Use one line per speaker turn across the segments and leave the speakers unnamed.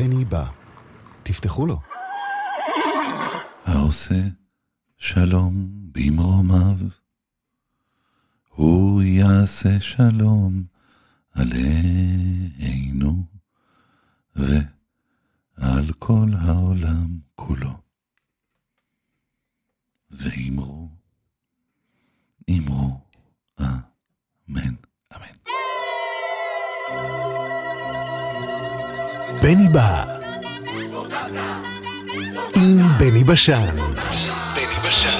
בני בא. תפתחו לו.
העושה שלום במרומיו, הוא יעשה שלום עלינו ועל כל העולם כולו. ואמרו, אמרו, אמן,
בני בא. עם בני בשן.
בני בשן.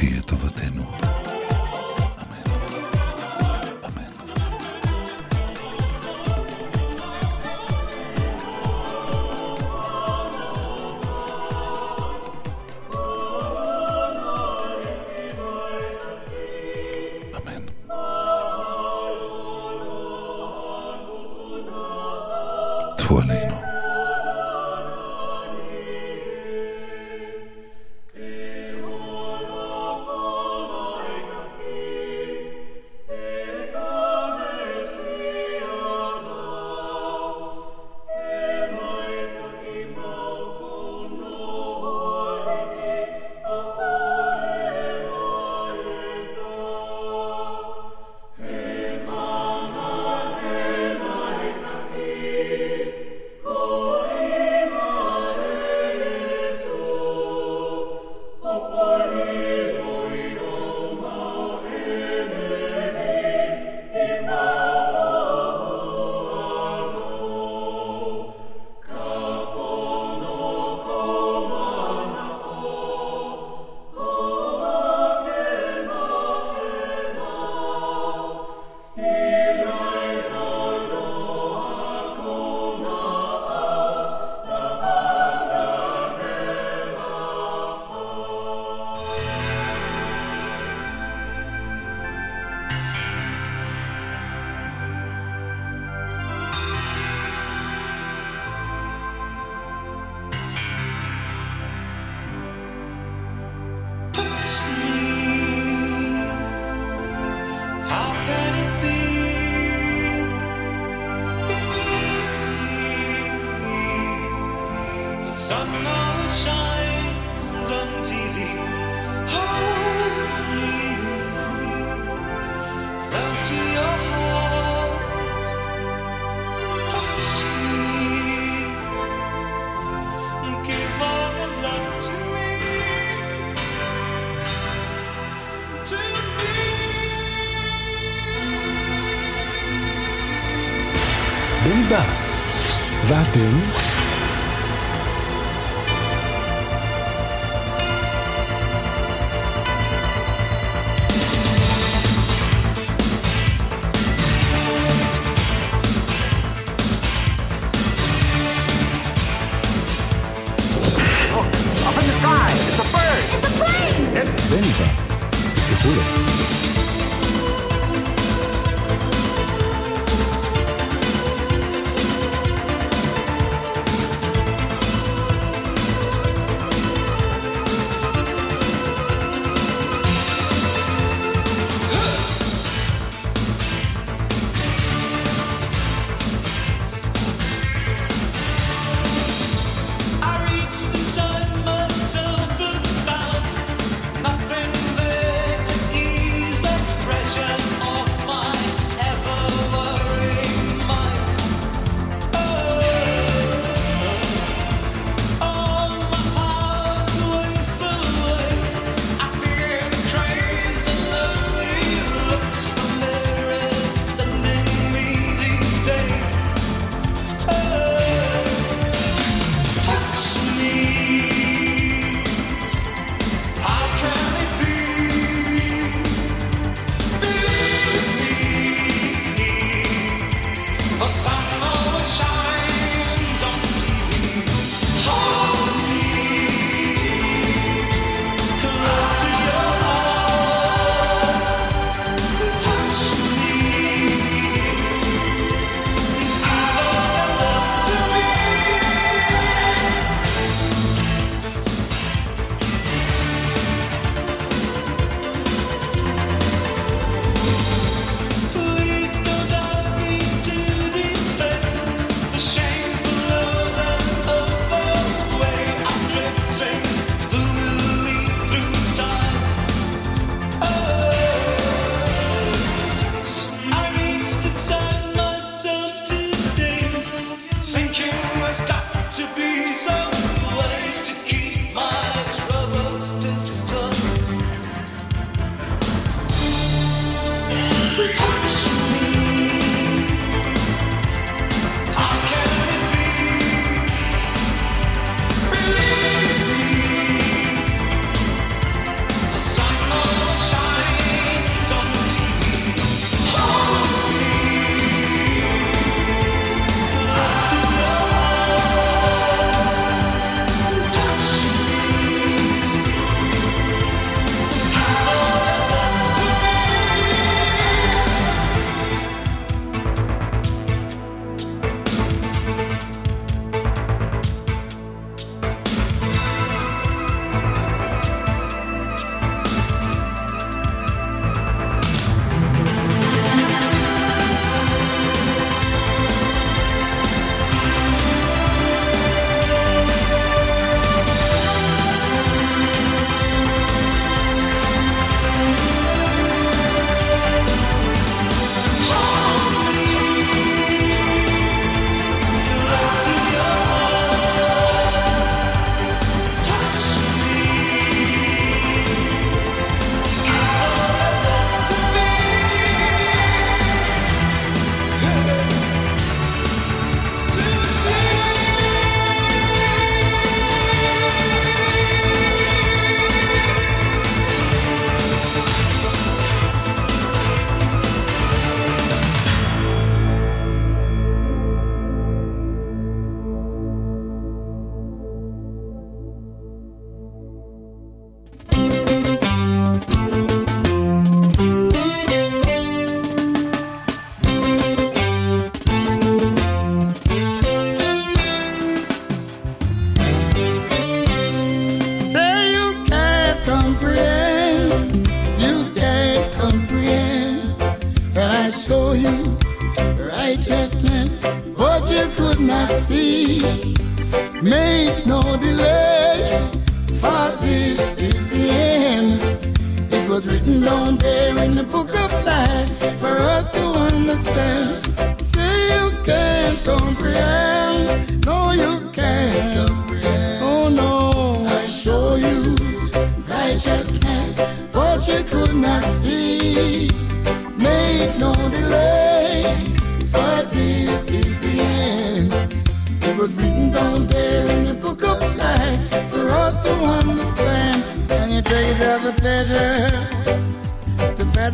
שתהיה טובתנו,
sun always shines on TV. Hold me close to your heart. Touch me. Give all your love to me. To
בני בא. ואתם?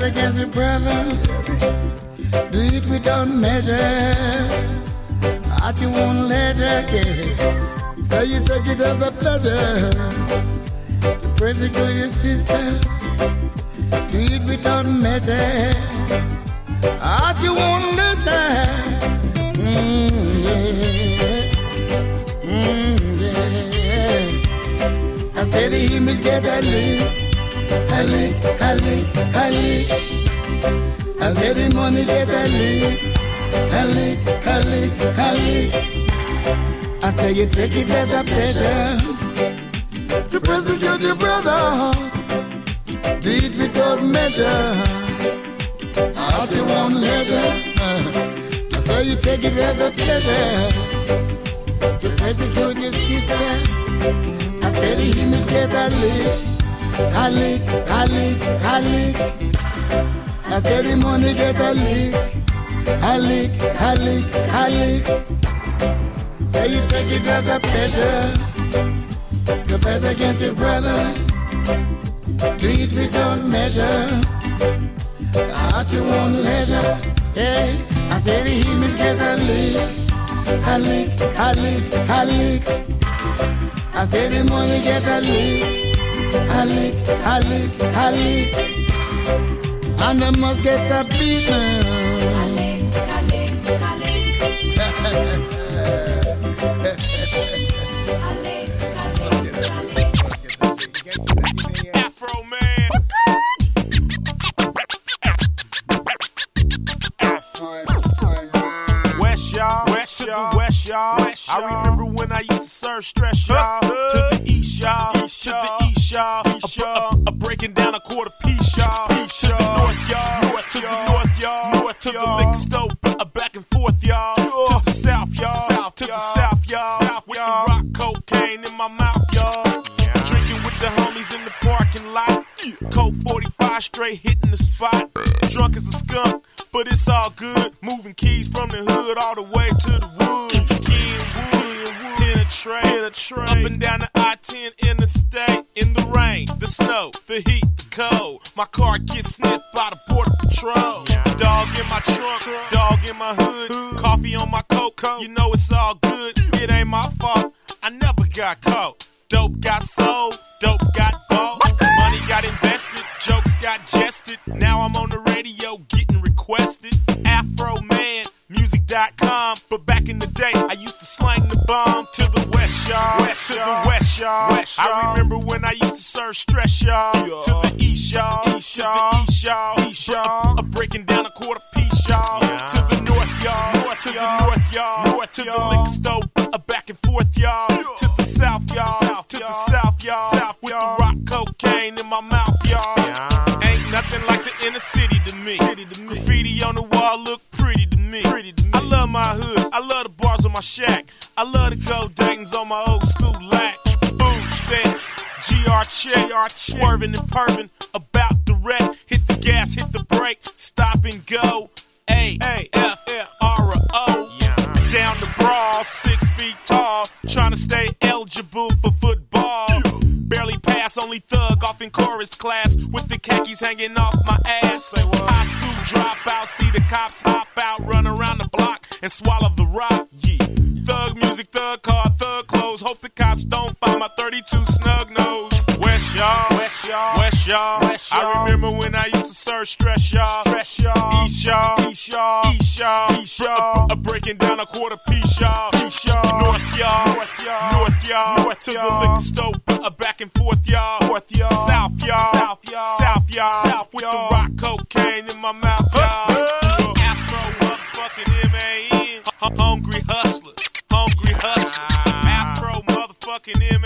Against your brother. Do it without measure. Heart you won't let get. So you take it as a pleasure to persecute your sister. Do it without measure. Heart you won't let. Mm, yeah. Mm, yeah. I say the image get a lick, lick, a lick. I say the money get a lick, a lick. I say you take it as a pleasure to persecute your brother. Do it without measure. Heart you want leisure. I say you take it as a pleasure to persecute your sister. I say the image get a lick, a lick, a lick, a lick. I say the money get a lick, a lick, a lick, a lick. Say you take it as a pleasure to fight against your brother. Do it without measure. Heart you want leisure. Hey, I say the image get a lick, a lick, a lick, a lick. I say the money get a lick, Halik, halik, halik. And I must get a beating.
Halik, halik, halik. west. I remember when I used to serve stress y'all. To the east y'all, to the east y'all. A, breaking down a quarter piece y'all. To the north y'all, to the north y'all. North to the liquor store, a back and forth y'all. Straight hitting the spot. Drunk as a skunk, but it's all good. Moving keys from the hood all the way to the wood. Kenwood, penetrate, penetrate. Up and down the I-10 interstate. In the rain, the snow, the heat, the cold. My car gets sniffed by the border patrol. Dog in my trunk, dog in my hood. Coffee on my coat, you know it's all good. It ain't my fault. I never got caught. Dope got sold, dope got bought. Money got invested, jokes got jested. Now I'm on the radio getting requested. Afro man, music.com. But back in the day, I used to slang the bomb to the west, y'all. West to the west, y'all. west I remember when I used to serve stress, y'all. To the east, y'all. East, y'all. To the east, y'all. East, y'all. I'm breaking down a quarter piece, y'all. To the north, y'all. North to the north, y'all. North to the liquor store. A back and forth, y'all. To the south, y'all. To the south, y'all. The city to me. Graffiti on the wall look pretty to me. I love my hood. I love the bars on my shack. I love the gold Dayton's on my old school lack. Food stamps, GR check, swerving and perving, about direct. Hit the gas, hit the brake, stop and go. A F R O. Brawl, six feet tall, trying to stay eligible for football. Barely pass, only thug off in chorus class with the khakis hanging off my ass. High school dropout, see the cops hop out, run around the block and swallow the rock. Yeah. Thug music, thug car, thug clothes. Hope the cops don't find my 32 snug nose. West y'all, West y'all, West y'all. I remember when I used to serve stress y'all, stress y'all, East y'all, East y'all, East y'all, East y'all. A, a breaking down a quarter piece y'all, East y'all, North y'all, North y'all, North y'all, North to the liquor store, a back and forth y'all, North y'all, South y'all, South y'all, South y'all, South with the rock cocaine in my mouth y'all. Afro motherfucking M A N, hungry hustlers. Ah. fucking M-A-N.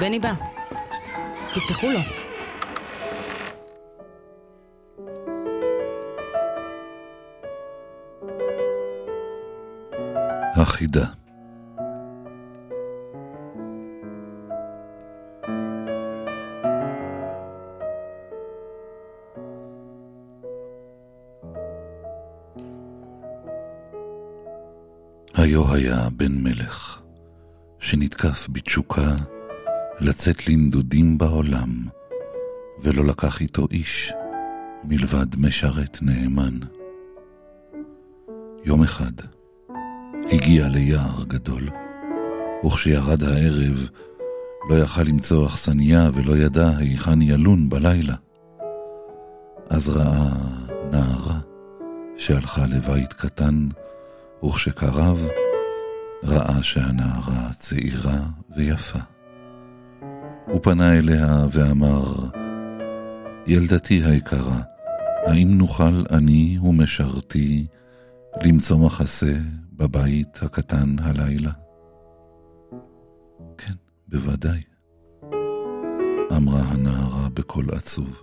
בני בא, תפתחו לו.
החידה. היה בן מלך, שנתקף בתשוקה לצאת לנדודים בעולם, ולא לקח איתו איש מלבד משרת נאמן. יום אחד, הגיע ליער גדול, וכשירד הערב לא יכל למצוא אכסניה ולא ידע היכן ילון בלילה. אז ראה נערה שהלכה לבית קטן, וכשקרב ראה שהנערה צעירה ויפה. הוא פנה אליה ואמר, ילדתי היקרה, האם נוכל אני ומשרתי למצוא מחסה בבית הקטן הלילה? כן, בוודאי, אמרה הנערה בקול עצוב.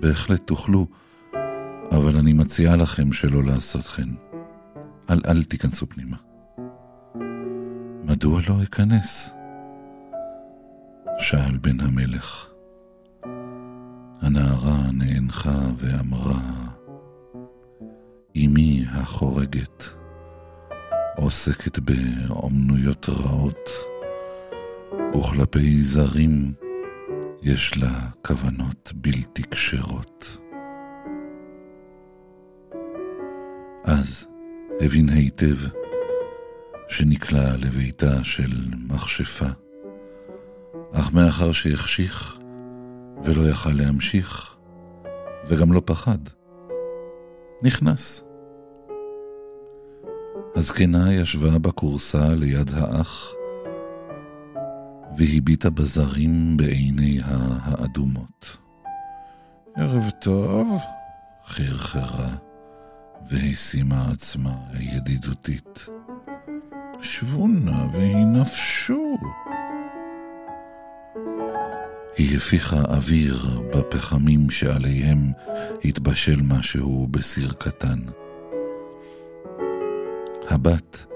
בהחלט תוכלו, אבל אני מציעה לכם שלא לעשות כן. אל אל תיכנסו פנימה. מדוע לא אכנס? שאל בן המלך. הנערה נאנחה ואמרה, אמי החורגת עוסקת באומנויות רעות, וכלפי זרים יש לה כוונות בלתי כשרות. אז הבין היטב שנקלע לביתה של מכשפה, אך מאחר שהחשיך ולא יכל להמשיך, וגם לא פחד, נכנס. הזקנה ישבה בכורסה ליד האח, והביטה בזרים בעיניה האדומות. ערב טוב, חרחרה, והשימה עצמה ידידותית. שבו נא והנפשו. היא הפיחה אוויר בפחמים שעליהם התבשל משהו בסיר קטן. הבת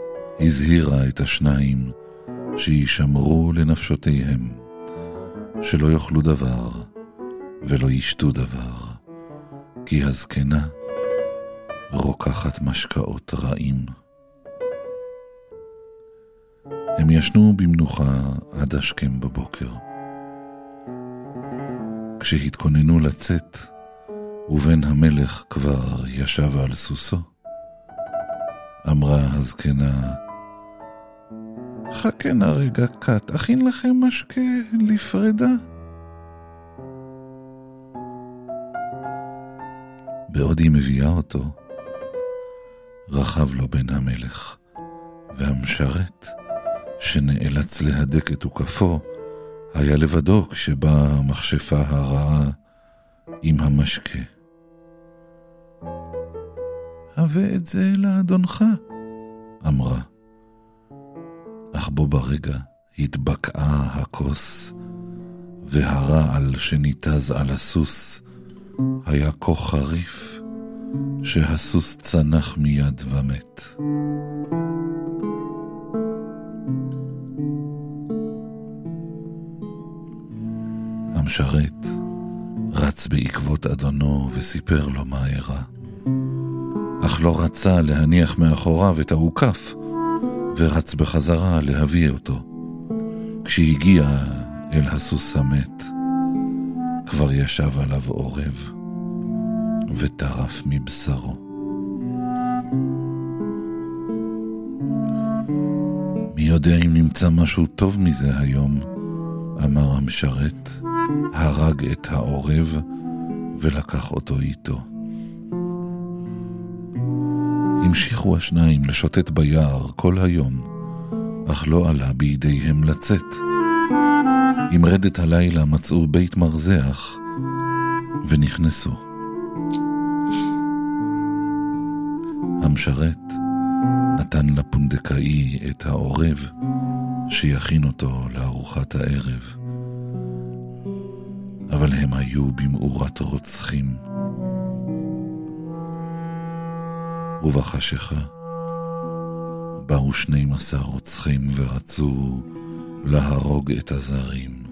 הזהירה את השניים שישמרו לנפשותיהם, שלא יאכלו דבר ולא ישתו דבר, כי הזקנה רוקחת משקאות רעים. הם ישנו במנוחה עד השכם בבוקר. כשהתכוננו לצאת, ובן המלך כבר ישב על סוסו, אמרה הזקנה, חכה נא רגע קט, אכין לכם משקה לפרידה. בעוד היא מביאה אותו, רכב לו בן המלך, והמשרת, שנאלץ להדק את עוקפו, היה לבדו כשבאה המכשפה הרעה עם המשקה. הבא את זה לאדונך, אמרה. אך בו ברגע התבקעה הכוס, והרעל שניתז על הסוס היה כה חריף, שהסוס צנח מיד ומת. המשרת רץ בעקבות אדונו וסיפר לו מה אירע. אך לא רצה להניח מאחוריו את האוכף, ורץ בחזרה להביא אותו. כשהגיע אל הסוס המת, כבר ישב עליו עורב, וטרף מבשרו. מי יודע אם נמצא משהו טוב מזה היום, אמר המשרת, הרג את העורב ולקח אותו איתו. המשיכו השניים לשוטט ביער כל היום, אך לא עלה בידיהם לצאת. עם רדת הלילה מצאו בית מרזח ונכנסו. המשרת נתן לפונדקאי את העורב שיכין אותו לארוחת הערב. אבל הם היו במאורת רוצחים. ובחשיכה באו שנים עשר רוצחים ורצו להרוג את הזרים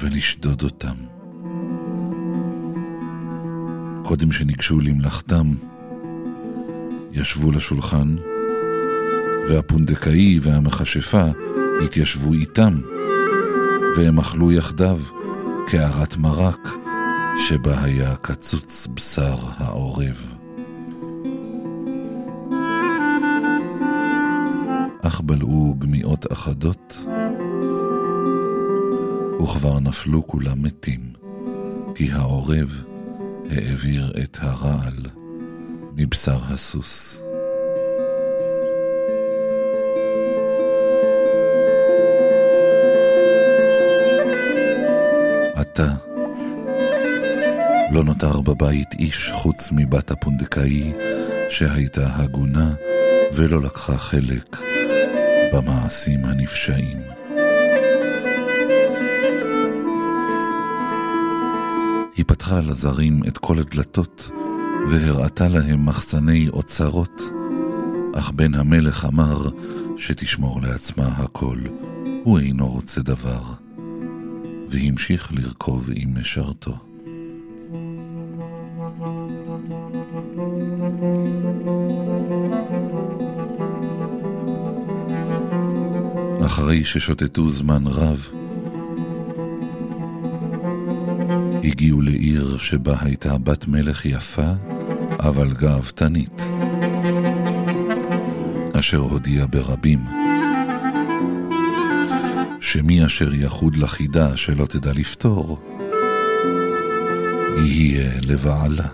ולשדוד אותם. קודם שניגשו למלאכתם, ישבו לשולחן, והפונדקאי והמכשפה התיישבו איתם, והם אכלו יחדיו קערת מרק, שבה היה קצוץ בשר העורב. אך בלעו גמיעות אחדות, וכבר נפלו כולם מתים, כי העורב העביר את הרעל מבשר הסוס. עתה לא נותר בבית איש חוץ מבת הפונדקאי שהייתה הגונה ולא לקחה חלק במעשים הנפשעים. היא פתחה לזרים את כל הדלתות והראתה להם מחסני אוצרות, אך בן המלך אמר שתשמור לעצמה הכל, הוא אינו רוצה דבר, והמשיך לרכוב עם משרתו. אחרי ששוטטו זמן רב, הגיעו לעיר שבה הייתה בת מלך יפה, אבל גאוותנית, אשר הודיעה ברבים שמי אשר יחוד לחידה שלא תדע לפתור, יהיה לבעלה.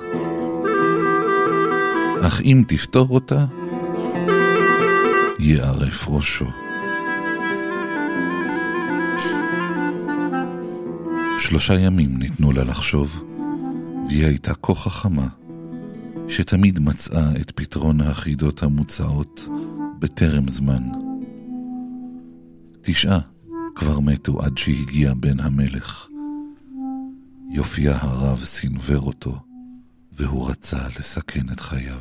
אך אם תפתור אותה, יערף ראשו. שלושה ימים ניתנו לה לחשוב, והיא הייתה כה חכמה, שתמיד מצאה את פתרון החידות המוצעות בטרם זמן. תשעה כבר מתו עד שהגיע בן המלך. יופייה הרב סנוור אותו, והוא רצה לסכן את חייו.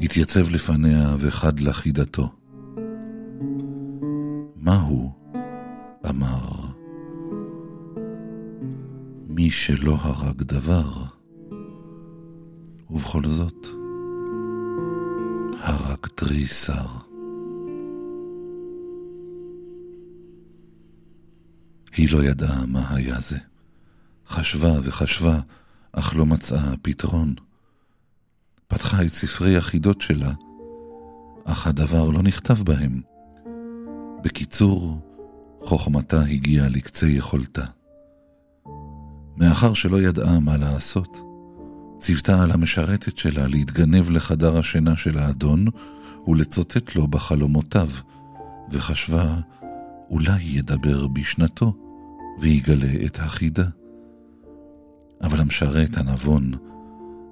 התייצב לפניה וחד לה חידתו. מה הוא? אמר. מי שלא הרג דבר, ובכל זאת, הרג תריסר. היא לא ידעה מה היה זה. חשבה וחשבה, אך לא מצאה פתרון. פתחה את ספרי החידות שלה, אך הדבר לא נכתב בהם. בקיצור, חוכמתה הגיעה לקצה יכולתה. מאחר שלא ידעה מה לעשות, ציוותה על המשרתת שלה להתגנב לחדר השינה של האדון ולצוטט לו בחלומותיו, וחשבה אולי ידבר בשנתו ויגלה את החידה. אבל המשרת הנבון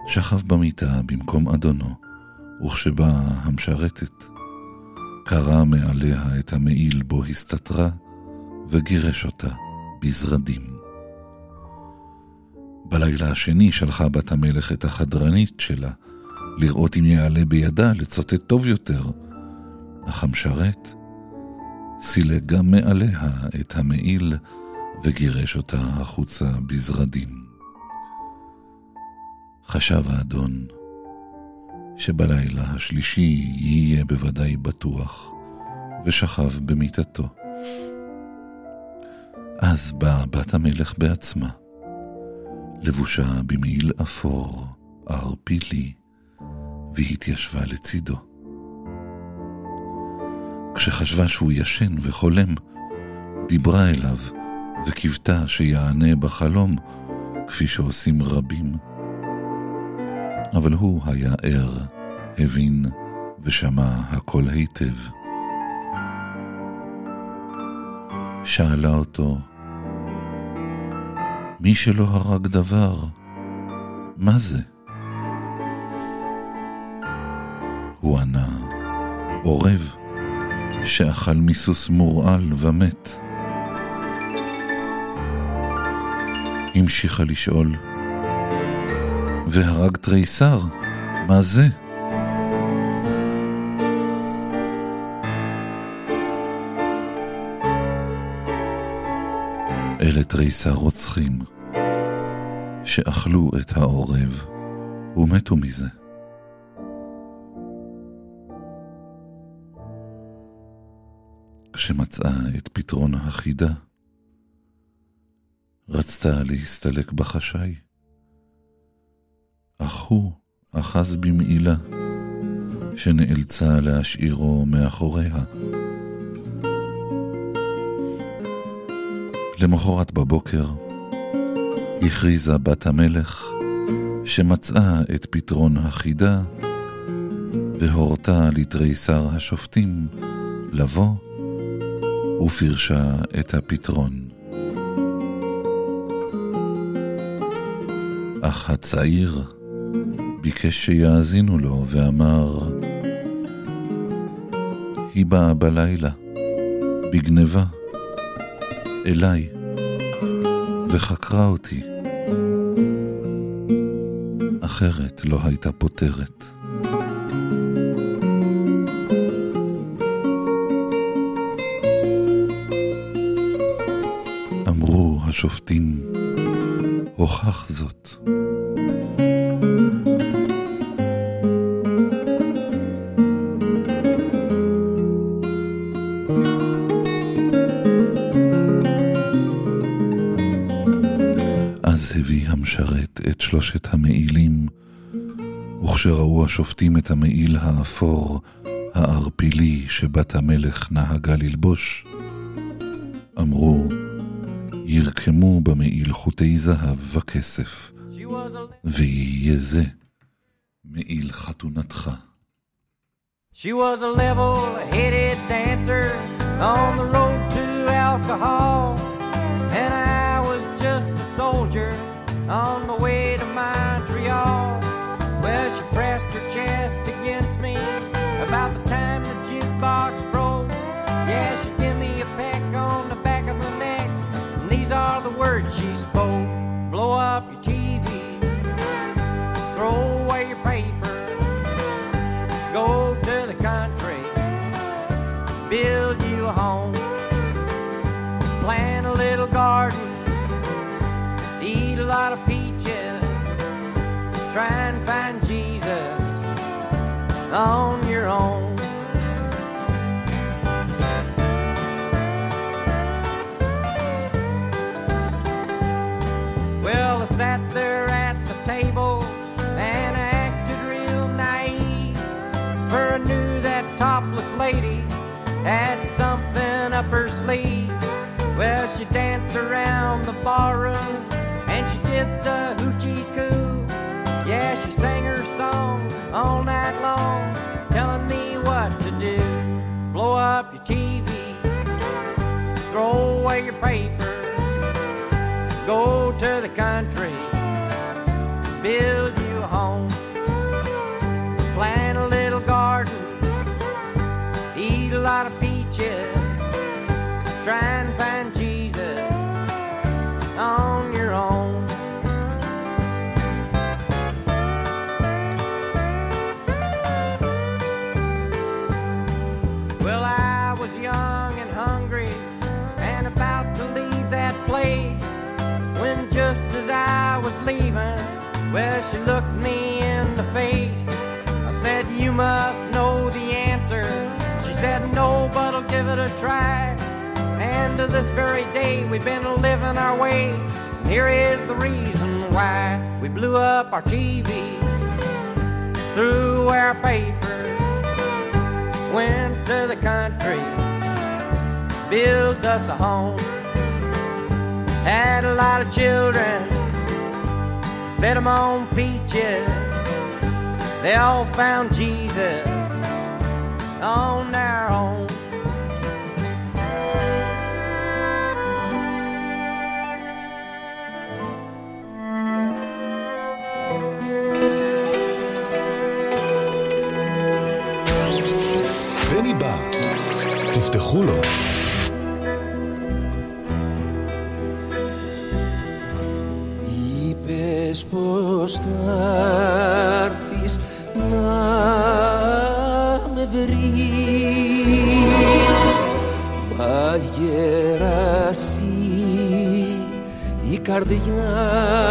שכב במיטה במקום אדונו, וכשבאה המשרתת, קרע מעליה את המעיל בו הסתתרה, וגירש אותה בזרדים. בלילה השני שלחה בת המלך את החדרנית שלה, לראות אם יעלה בידה לצוטט טוב יותר, אך המשרת סילק גם מעליה את המעיל וגירש אותה החוצה בזרדים. חשב האדון שבלילה השלישי יהיה בוודאי בטוח, ושכב במיטתו. אז באה בת המלך בעצמה, לבושה במעיל אפור, ערפילי, והתיישבה לצידו. כשחשבה שהוא ישן וחולם, דיברה אליו וקיוותה שיענה בחלום, כפי שעושים רבים. אבל הוא היה ער, הבין ושמע הכל היטב. שאלה אותו, מי שלא הרג דבר, מה זה? הוא ענה, עורב, שאכל מסוס מורעל ומת. המשיכה לשאול, והרג תריסר, מה זה? אלה תריסר רוצחים, שאכלו את העורב ומתו מזה. כשמצאה את פתרון החידה, רצתה להסתלק בחשאי. אך הוא אחז במעילה, שנאלצה להשאירו מאחוריה. למחרת בבוקר הכריזה בת המלך שמצאה את פתרון החידה והורתה לתריסר השופטים לבוא ופרשה את הפתרון. אך הצעיר ביקש שיאזינו לו ואמר, היא באה בלילה, בגניבה, אליי, וחקרה אותי. אחרת לא הייתה פותרת. אמרו השופטים, הוכח זאת. שלושת המעילים, וכשראו השופטים את המעיל האפור, הערפילי שבת המלך נהגה ללבוש, אמרו, ירקמו במעיל חוטי זהב וכסף, ויהיה זה מעיל חתונתך.
She was a level-headed dancer on the road to alcohol, and I was just a soldier on the. Well, she pressed her chest against me about the time the jukebox broke. Yeah, she gave me a peck on the back of the neck, and these are the words she spoke: Blow up Well, she danced around the barroom and she did the hoochie coo. Yeah, she sang her song all night long, telling me what to do. Blow up your TV, throw away your paper, go to the country, build you a home, plant a little garden, eat a lot of peaches. Try and find Jesus on your own. Well, I was young and hungry and about to leave that place when just as I was leaving, well, she looked me in the face. I said, You must know the answer. She said, No, but I'll give it a try. And to this very day, we've been living our way. And here is the reason why we blew up our TV, threw our paper, went to the country, built us a home, had a lot of children, fed them on peaches. They all found Jesus on their own.
בני בא. תפתחו לו.
Είπες πως θα έρθεις να με βρεις Μα γεράσει η καρδιά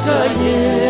Господи.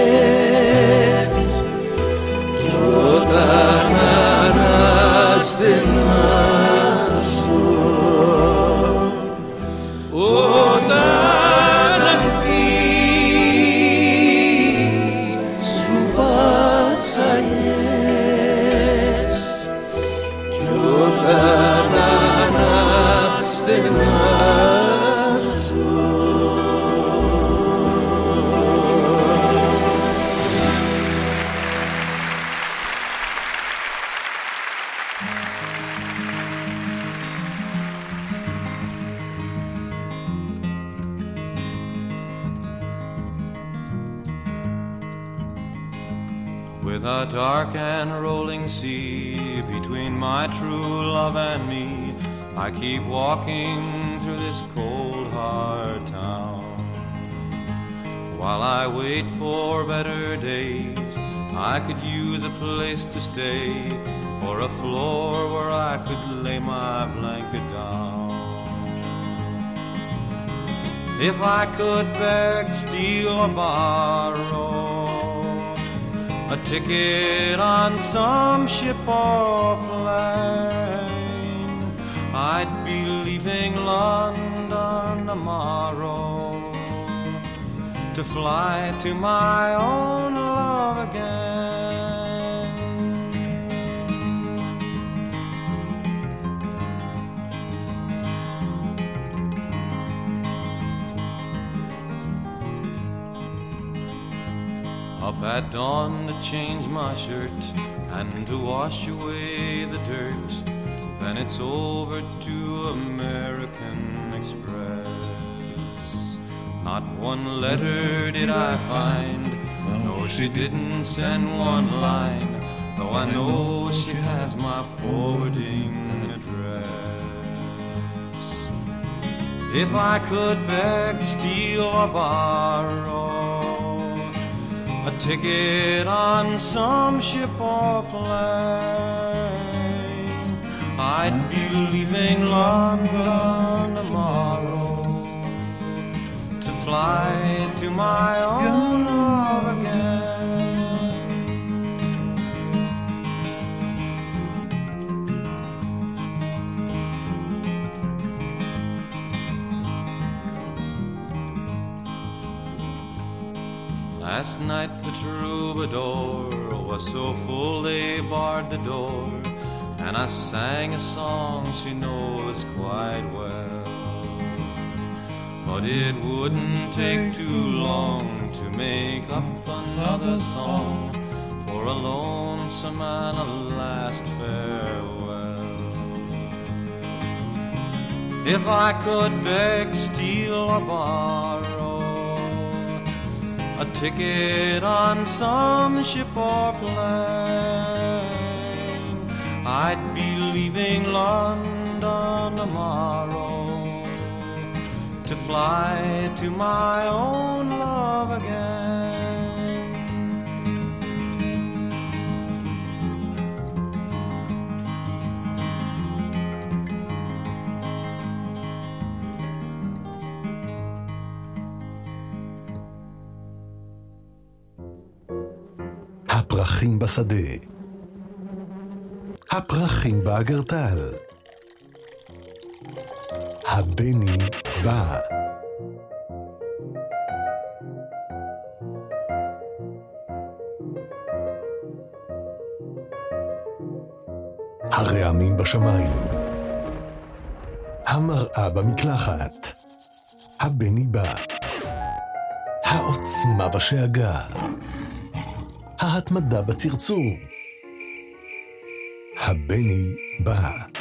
Ticket on some ship or plane. I'd be leaving London tomorrow to fly to my own change my shirt and to wash away the dirt. Then it's over to American Express. Not one letter did I find. No, she didn't send one line. Though I know she has my forwarding address. If I could beg, steal, or borrow a ticket on some ship or plane, I'd be leaving London tomorrow to fly to my own Last night the troubadour was so full they barred the door, and I sang a song she knows quite well. But it wouldn't take too long to make up another song for a lonesome and a last farewell. If I could beg, steal, or borrow a ticket on some ship or plane, I'd be leaving London tomorrow to fly to my own love again.
הפרחים בשדה. הפרחים באגרטל. הבני בא. הרעמים בשמיים. המראה במקלחת. הבני בא. העוצמה בשאגה. ההתמדה בצרצור. הבני בא.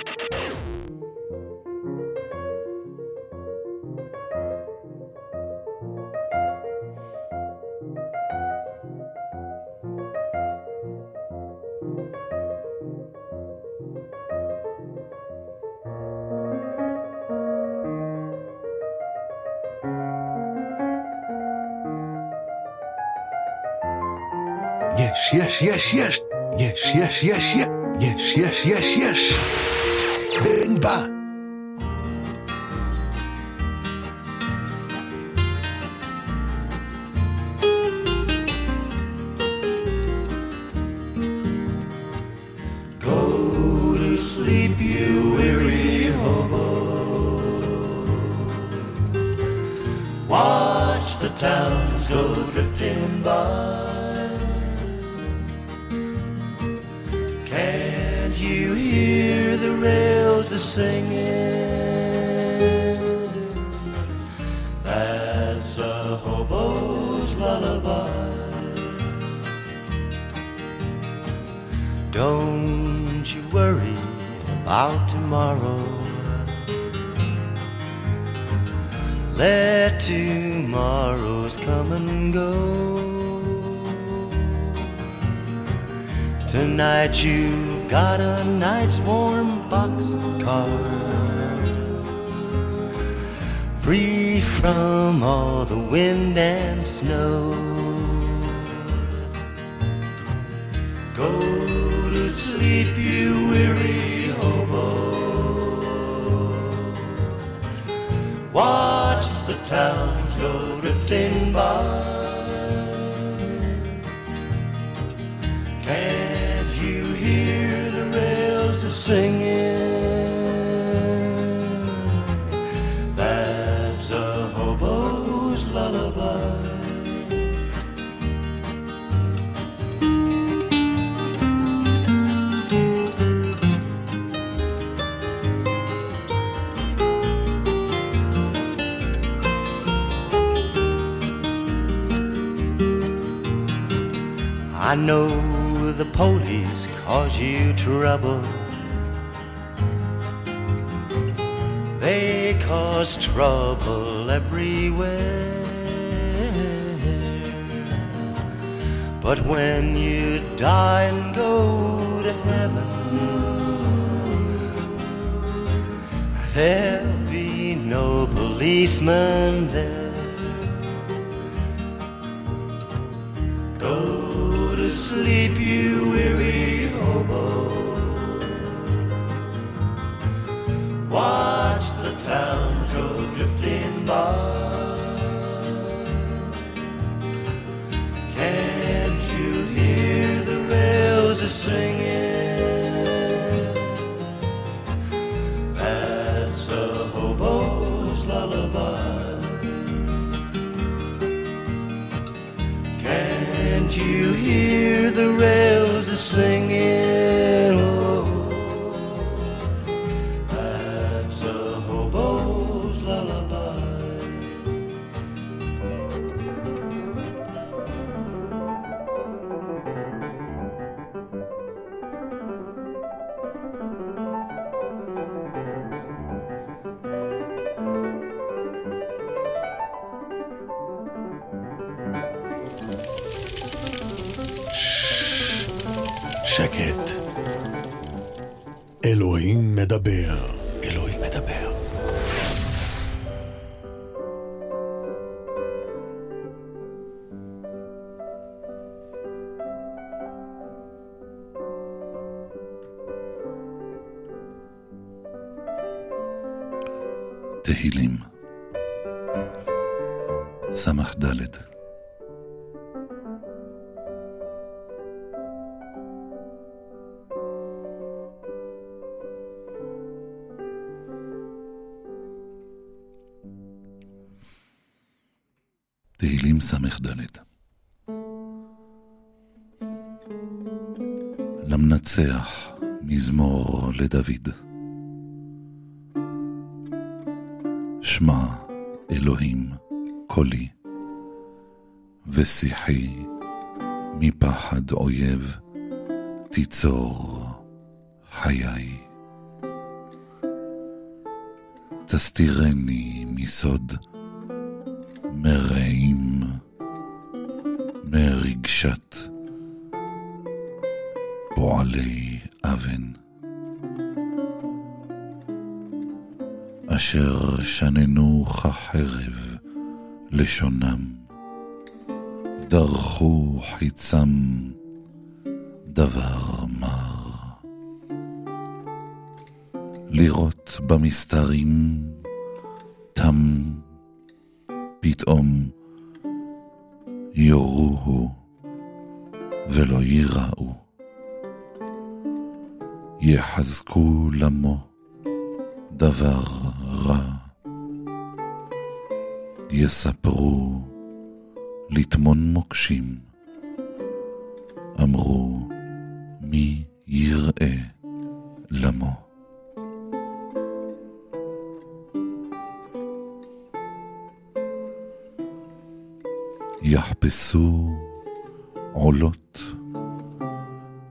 יש, יש, יש, יש! יש, יש, יש, יש! יש, יש, יש! בן בא!
About tomorrow. Let tomorrow's come and go. Tonight you've got a nice warm boxcar. Free from all the wind and snow. Go to sleep, you weary Watch the towns go drifting by. Can't you hear the rails a singing? I know the police cause you trouble. They cause trouble everywhere. But when you die and go to heaven, there'll be no policeman there. Sleep, you weary hobo. Watch the towns go drifting by.
תהילים ס"ד תהילים ס"ד למנצח מזמור לדוד שמע אלוהים קולי ושיחי מפחד אויב תיצור חיי. תסתירני מסוד מרעים מרגשת פועלי אבן. אשר שננו כחרב לשונם, דרכו חיצם דבר מר. לראות במסתרים תם פתאום יורוהו ולא ייראו. יחזקו למו דבר רע. יספרו לטמון מוקשים. אמרו מי יראה למו. יחפשו עולות,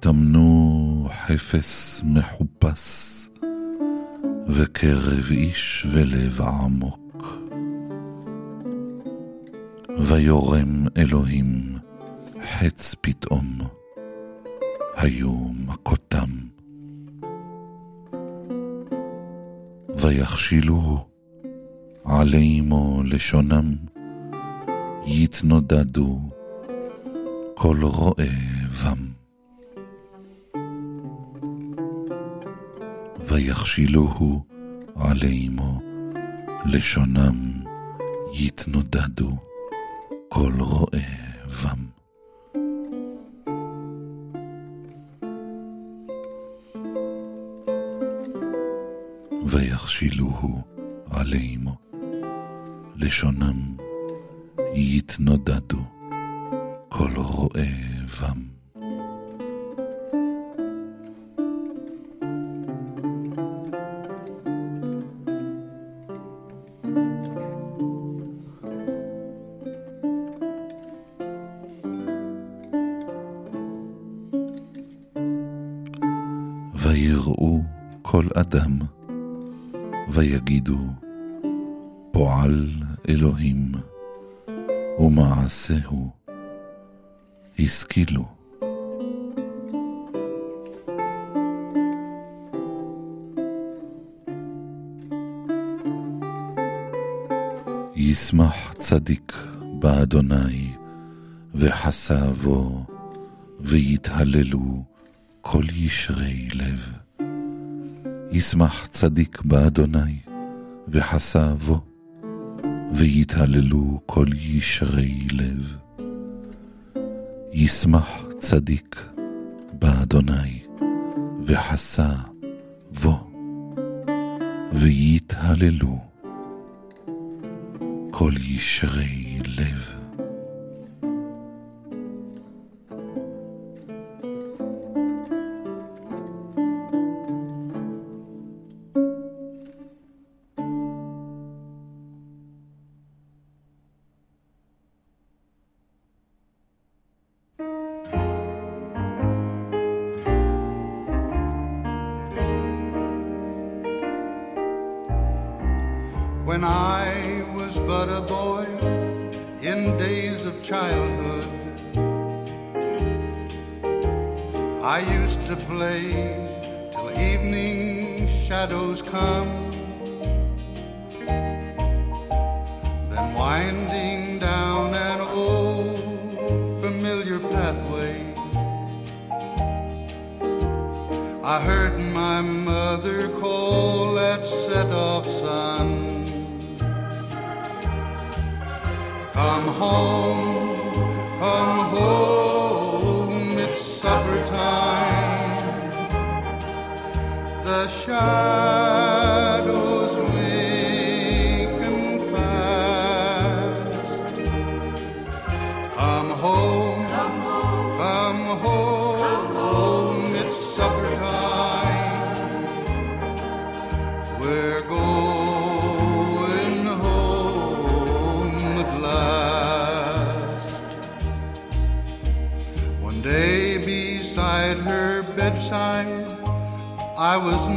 טמנו חפש מחופש. וקרב איש ולב עמוק. ויורם אלוהים חץ פתאום, היו מכותם. ויכשילו עלימו לשונם, יתנודדו כל רואה בם. ויכשילוהו עלימו, לשונם יתנודדו כל רואה בם. ויכשילוהו עלימו, לשונם יתנודדו כל רואה השכילו. ישמח צדיק באדוני, וחסה בו, ויתהללו כל ישרי לב. ישמח צדיק באדוני, וחסה בו, ויתהללו כל ישרי לב. ישמח צדיק באדוני, וחסה בו, ויתהללו כל ישרי לב.
When I was but a boy in days of childhood, I used to play till evening shadows come. Then winding down an old familiar pathway, I heard my mother call that set off home, come home, it's supper time. The shadows was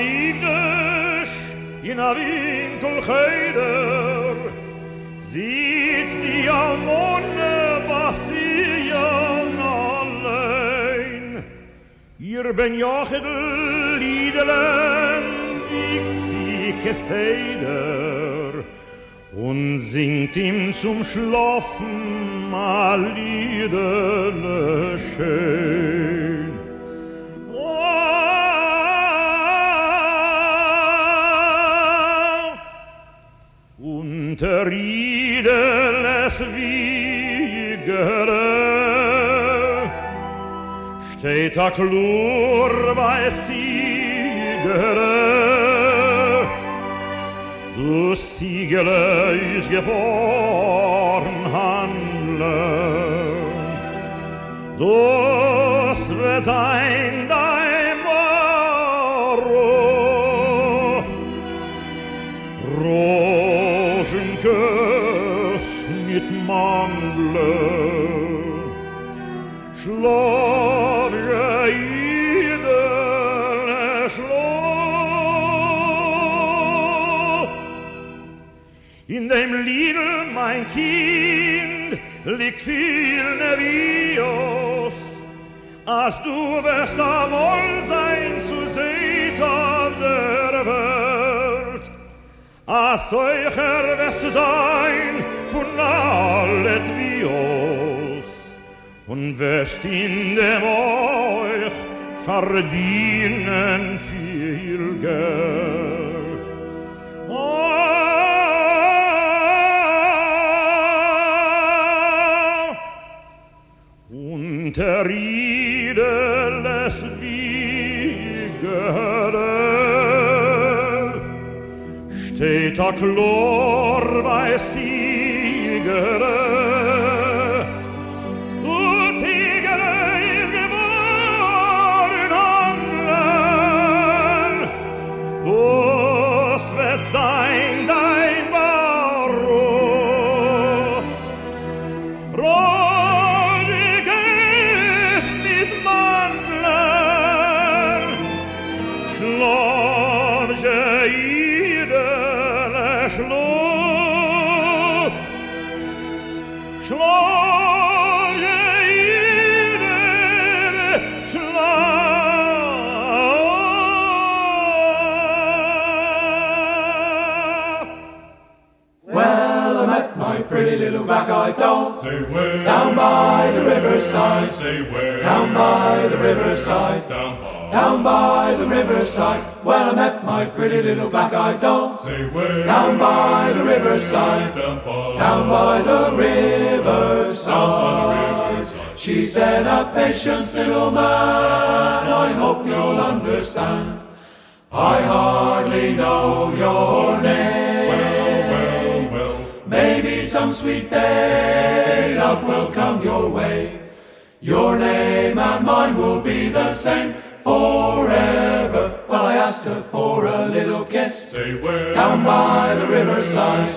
migdes in
a winkel heider sieht die almonne was sie ja allein. Ihr ben jochedel liedelen ik sie keseder und singt ihm zum schlafen mal liedele schön. Riedeles Wiegere steht a Klur bei Siegere Du Siegele is geborn handeln Das wird sein In dem Liedl, mein Kind, liegt viel Nevios Als du wirst amol sein zu seht auf der Welt. Als solcher wirst du sein knallet vi oss und wäscht in dem euch verdienen viel Geld. Ah, unter Riedeles wie Gehörl steht a
klorweiß figure black eyed. Say where? Down by the riverside. Say where? Down by the riverside. Down by. Down by the riverside. Well, I met my pretty little black eyed doll. Say where? Down by the riverside. Down by. Down by the riverside. Down by the riverside. She said, Have patience, little man. I hope you'll understand. I hardly know your name. Some sweet day love will come your way. Your name and mine will be the same forever. Well, I asked her for a little kiss. Down by the riverside.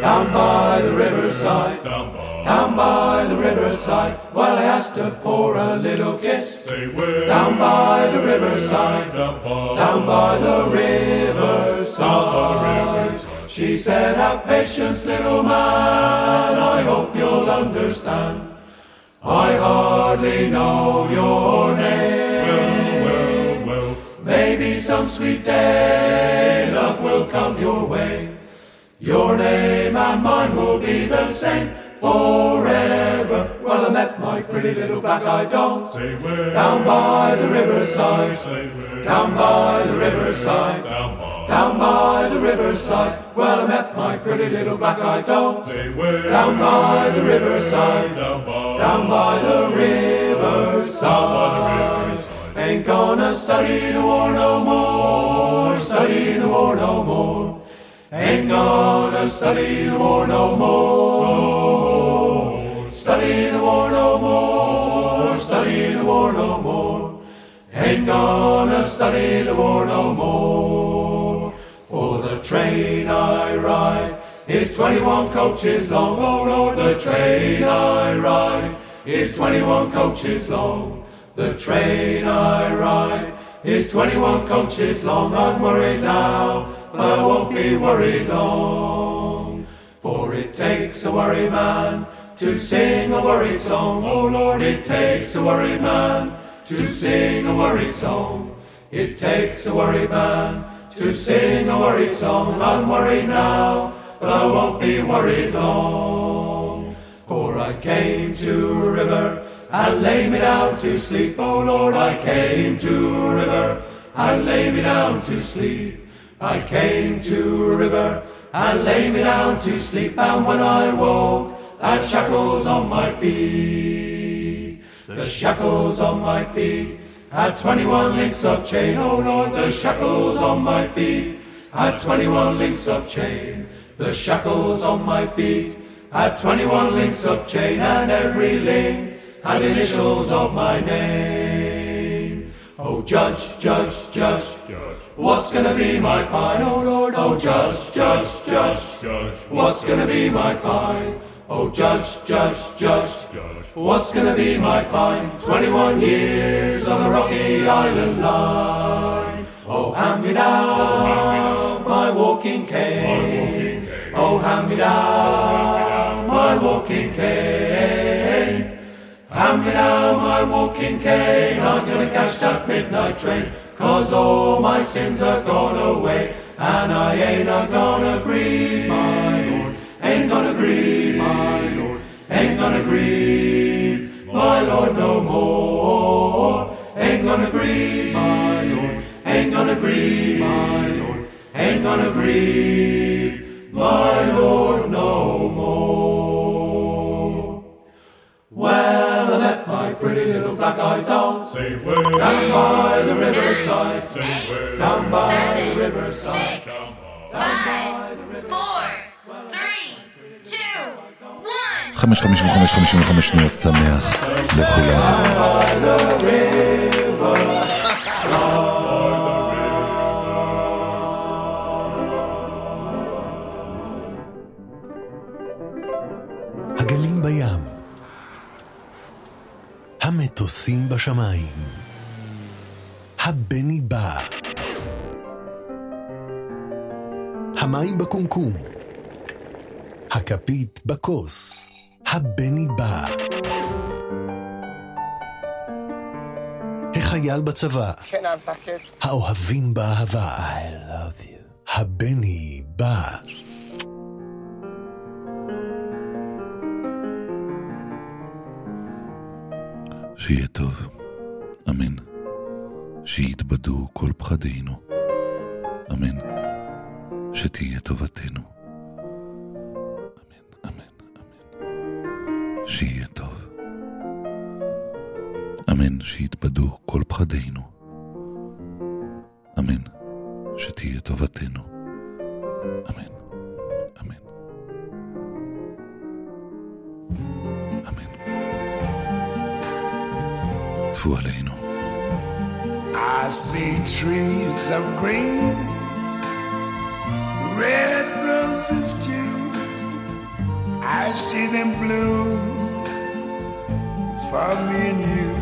Down by the riverside. Down by. Down by the riverside. Well, I asked her for a little kiss. Down by the riverside. Down by. Down by the riverside. Down by the riverside. She said, Have patience, little man. I hope you'll understand. I hardly know your name. Well, well, well. Maybe some sweet day love will come your way. Your name and mine will be the same forever. Well, I met my pretty little black-eyed doll. Say where? Down by the riverside. Down by the riverside. Down by. The riverside. Well, I met my pretty little black-eyed doll. Say where? Down by the riverside. Down by. Down by the riverside. Down by the riverside. Ain't gonna study the war no more. Study the war no more. Ain't gonna study the war no more. Study the war no more. Study the war no more. Ain't gonna study the war no more. For the train I ride is 21 coaches long. Oh Lord, the train I ride is 21 coaches long. The train I ride is 21 coaches long. I'm worried now, but I won't be worried long. For it takes a worried man to sing a worried song. Oh Lord, it takes a worried man to sing a worried song. It takes a worried man to sing a worried song. I'm worried now, but I won't be worried long. For I came to a river and lay me down to sleep. Oh Lord, I came to a river and lay me down to sleep. I came to a river and lay me down to sleep. And when I woke, had shackles on my feet. The shackles on my feet had 21 links of chain. Oh Lord, the shackles on my feet had 21 links of chain. The shackles on my feet had 21 links of chain, and every link had initials of my name. Oh, judge, judge, judge, judge, what's gonna be my fine? Oh Lord, oh judge, judge, judge, judge, what's gonna be my fine? Oh, judge, judge, judge, judge, what's gonna be my fine? 21 years on the rocky island line. Oh, hand me down my walking cane. Oh, hand me down my walking cane. Hand me down my walking cane. I'm gonna catch that midnight train. Cause all my sins are gone away. And I ain't a gonna grieve, my Lord. Ain't gonna grieve, my Lord. Ain't gonna grieve, my Lord, no more. Ain't gonna grieve, my Lord. Ain't gonna grieve, my Lord. Ain't gonna grieve, my Lord, no more. Well, I met my pretty little black-eyed down. Say where? Down by the riverside. Say where? Down by the riverside.
חמש חמישים וחמש חמישים וחמש שניות שמח לכולם.
הגלים בים, המטוסים בשמיים, הבני בא, המים בקומקום, הכפית בכוס, הבני בא. החייל בצבא, האוהבים באהבה, I love you. הבני בא.
שיהיה טוב, אמן. שיתבדו כל פחדינו, אמן. שתהיה טובתנו, אמן. שיתבדו כל פחדינו, אמן. שתהיה טובתנו, אמן. טפו עלינו.
I see trees of green, red roses too. I see them bloom for me and you.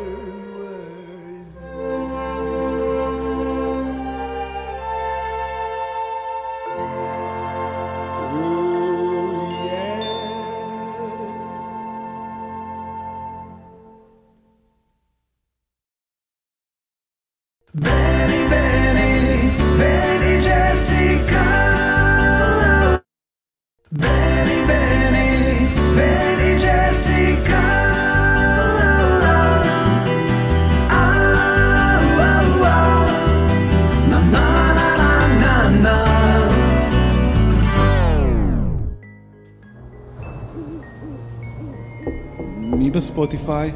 Spotify,